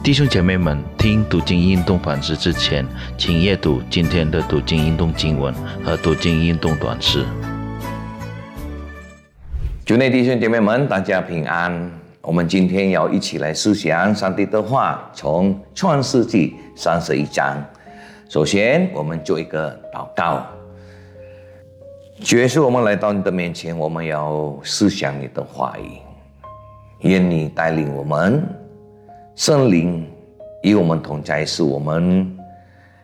弟兄姐妹们，听读经运动反思之前，请阅读今天的读经运动经文和读经运动短诗。主内弟兄姐妹们，大家平安。我们今天要一起来思想上帝的话，从创世纪三十一章。首先，我们做一个祷告。主耶稣，我们来到你的面前，我们要思想你的话语，愿你带领我们，圣灵与我们同在，使我们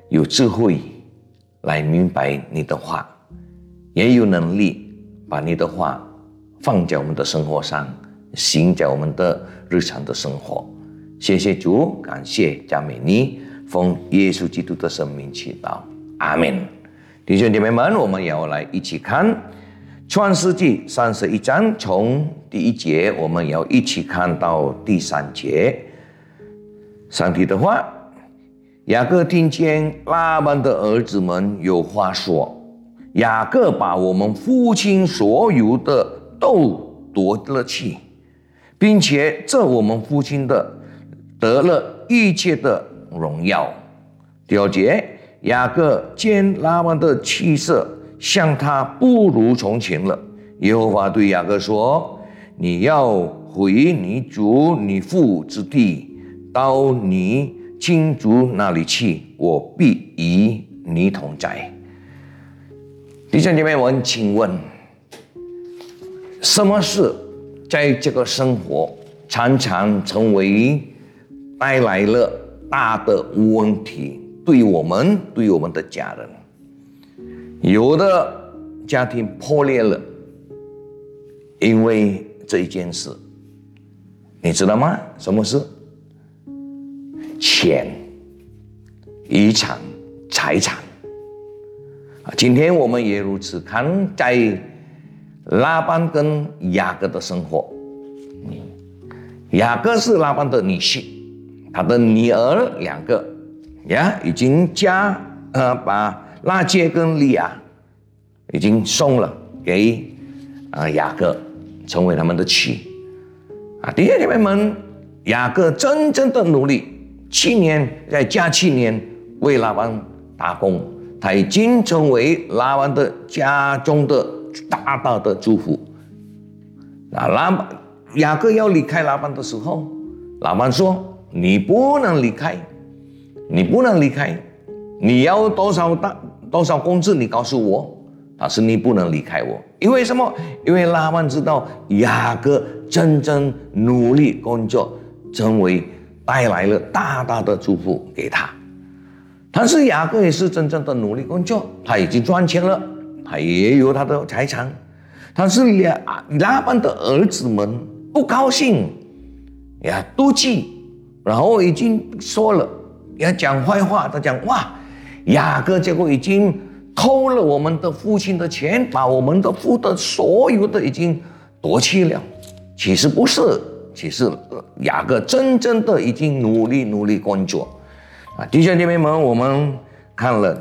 有智慧来明白你的话，也有能力把你的话放在我们的生活上，行在我们的日常的生活。谢谢主，感谢赞美你。奉耶稣基督的生命祈祷，阿门。弟兄姐妹们，我们也要来一起看《创世纪》三十一章，从第一节，我们要一起看到第三节。上帝的话，雅各听见拉班的儿子们有话说：雅各把我们父亲所有的都夺了去，并且这我们父亲的得了一切的。荣耀。第二节，雅各见拉班的气色像他不如从前了。耶和华对雅各说：“你要回你主你父之地，到你亲族那里去，我必与你同在。”弟兄姐妹们，请问，什么事在这个生活常常成为带来了？大的问题，对我们，对我们的家人，有的家庭破裂了，因为这一件事，你知道吗？什么事？钱、遗产、财产啊！今天我们也如此看，在拉班跟雅各的生活，雅各是拉班的女婿。他的女儿两个呀，已经嫁呃，把拉杰跟利亚已经送了给啊雅各，成为他们的妻啊。弟兄姐妹们，雅各真正的努力，去年在加七年为拉班打工，他已经成为拉班的家中的大大的祝福。那拉雅各要离开拉班的时候，拉班说。你不能离开，你不能离开，你要多少大多少工资？你告诉我。但是你不能离开我，因为什么？因为拉曼知道雅各真正努力工作，成为带来了大大的祝福给他。但是雅各也是真正的努力工作，他已经赚钱了，他也有他的财产。但是亚拉班的儿子们不高兴，呀，妒忌。然后已经说了，要讲坏话。他讲哇，雅各结果已经偷了我们的父亲的钱，把我们的父的所有的已经夺去了。其实不是，其实雅各真正的已经努力努力工作啊！弟兄姐妹们，我们看了，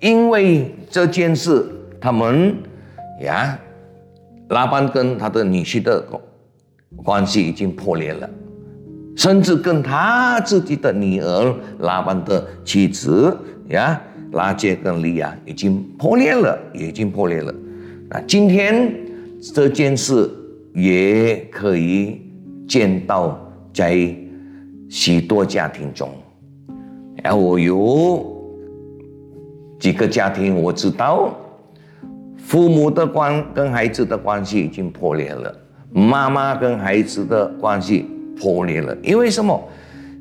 因为这件事，他们呀，拉班跟他的女婿的关系已经破裂了。甚至跟他自己的女儿拉班的妻子呀，拉杰跟利亚已经破裂了，已经破裂了。那，今天这件事也可以见到在许多家庭中。然后我有几个家庭，我知道父母的关跟孩子的关系已经破裂了，妈妈跟孩子的关系。破裂了，因为什么？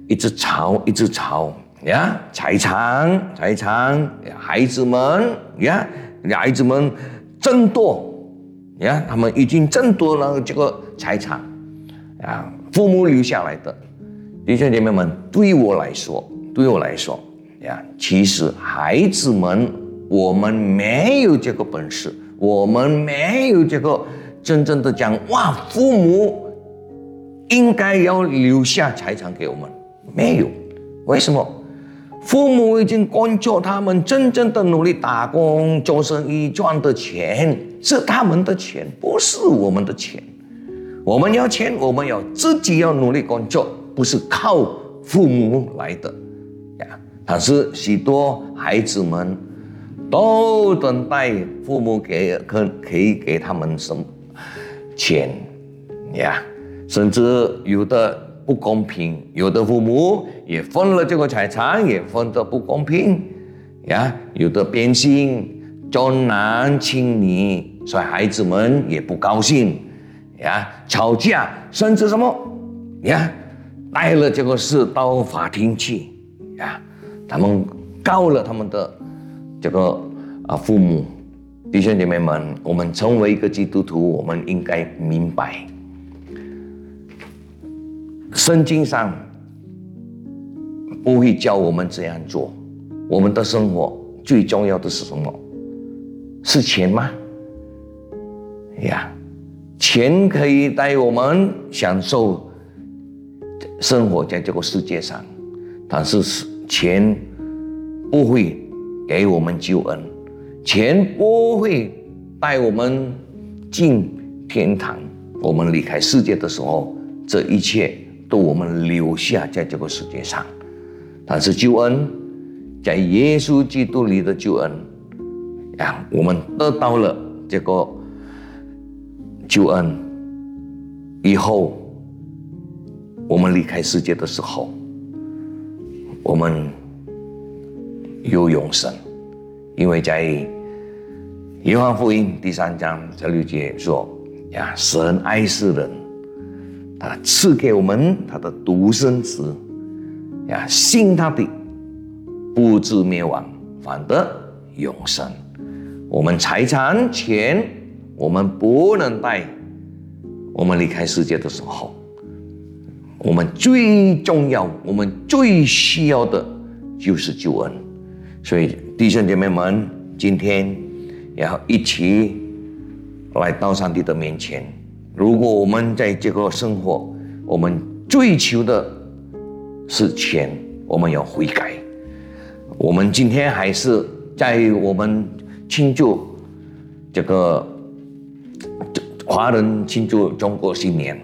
一直吵，一直吵呀！财产，财产，孩子们呀，孩子们争夺呀，他们已经争夺了这个财产啊，父母留下来的。弟兄姐妹们，对我来说，对我来说呀，其实孩子们，我们没有这个本事，我们没有这个真正的讲哇，父母。应该要留下财产给我们，没有？为什么？父母已经工作，他们真正的努力打工做生意赚的钱是他们的钱，不是我们的钱。我们要钱，我们要自己要努力工作，不是靠父母来的。呀。但是许多孩子们都等待父母给可可以给他们什么钱。呀，甚至有的不公平，有的父母也分了这个财产，也分得不公平。呀，有的变心，重男轻女，所以孩子们也不高兴。呀，吵架，甚至什么呀，带了这个事到法庭去呀。他们告了他们的这个啊父母，弟兄姐妹们，我们成为一个基督徒，我们应该明白，圣经上不会教我们这样做。我们的生活最重要的是什么？是钱吗？呀，钱可以带我们享受生活在这个世界上，但是。钱不会给我们救恩，钱不会带我们进天堂。我们离开世界的时候，这一切都我们留下在这个世界上。但是救恩，在耶稣基督里的救恩，让，我们得到了这个救恩以后，我们离开世界的时候。我们有永生，因为在约翰福音第三章这六节说：“呀，神爱世人，他赐给我们他的独生子，呀，信他的不至灭亡，反得永生。我们财产钱，我们不能带。我们离开世界的时候。”我们最重要，我们最需要的就是救恩。所以弟兄姐妹们，今天要一起来到上帝的面前。如果我们在这个生活，我们追求的是钱，我们要悔改。我们今天还是在我们庆祝这个华人庆祝中国新年，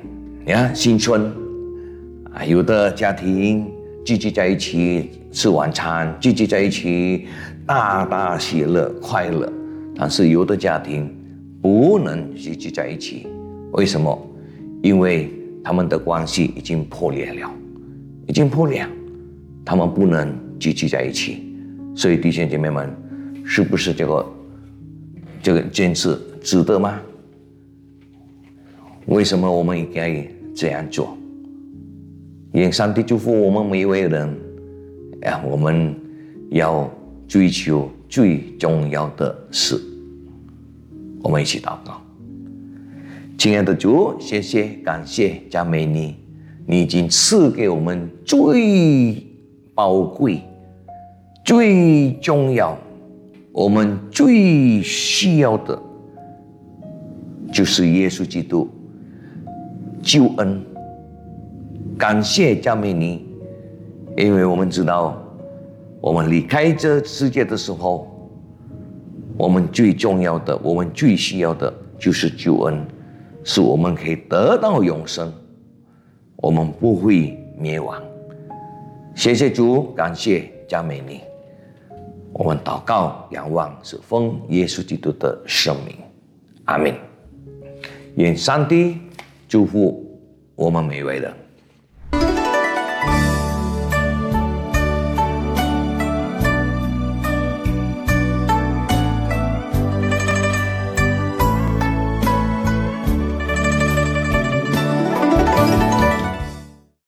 你看新春。啊，有的家庭聚集在一起吃晚餐，聚集在一起大大喜乐快乐，但是有的家庭不能聚集在一起，为什么？因为他们的关系已经破裂了，已经破裂，他们不能聚集在一起。所以弟兄姐妹们，是不是这个这个坚持值得吗？为什么我们应该这样做？愿上帝祝福我们每一位人，啊，我们要追求最重要的事。我们一起祷告，亲爱的主，谢谢感谢加美尼，你已经赐给我们最宝贵、最重要、我们最需要的，就是耶稣基督救恩。感谢加美尼，因为我们知道，我们离开这世界的时候，我们最重要的，我们最需要的就是救恩，是我们可以得到永生，我们不会灭亡。谢谢主，感谢加美尼，我们祷告仰望是奉耶稣基督的圣名，阿门。愿上帝祝福我们美味的。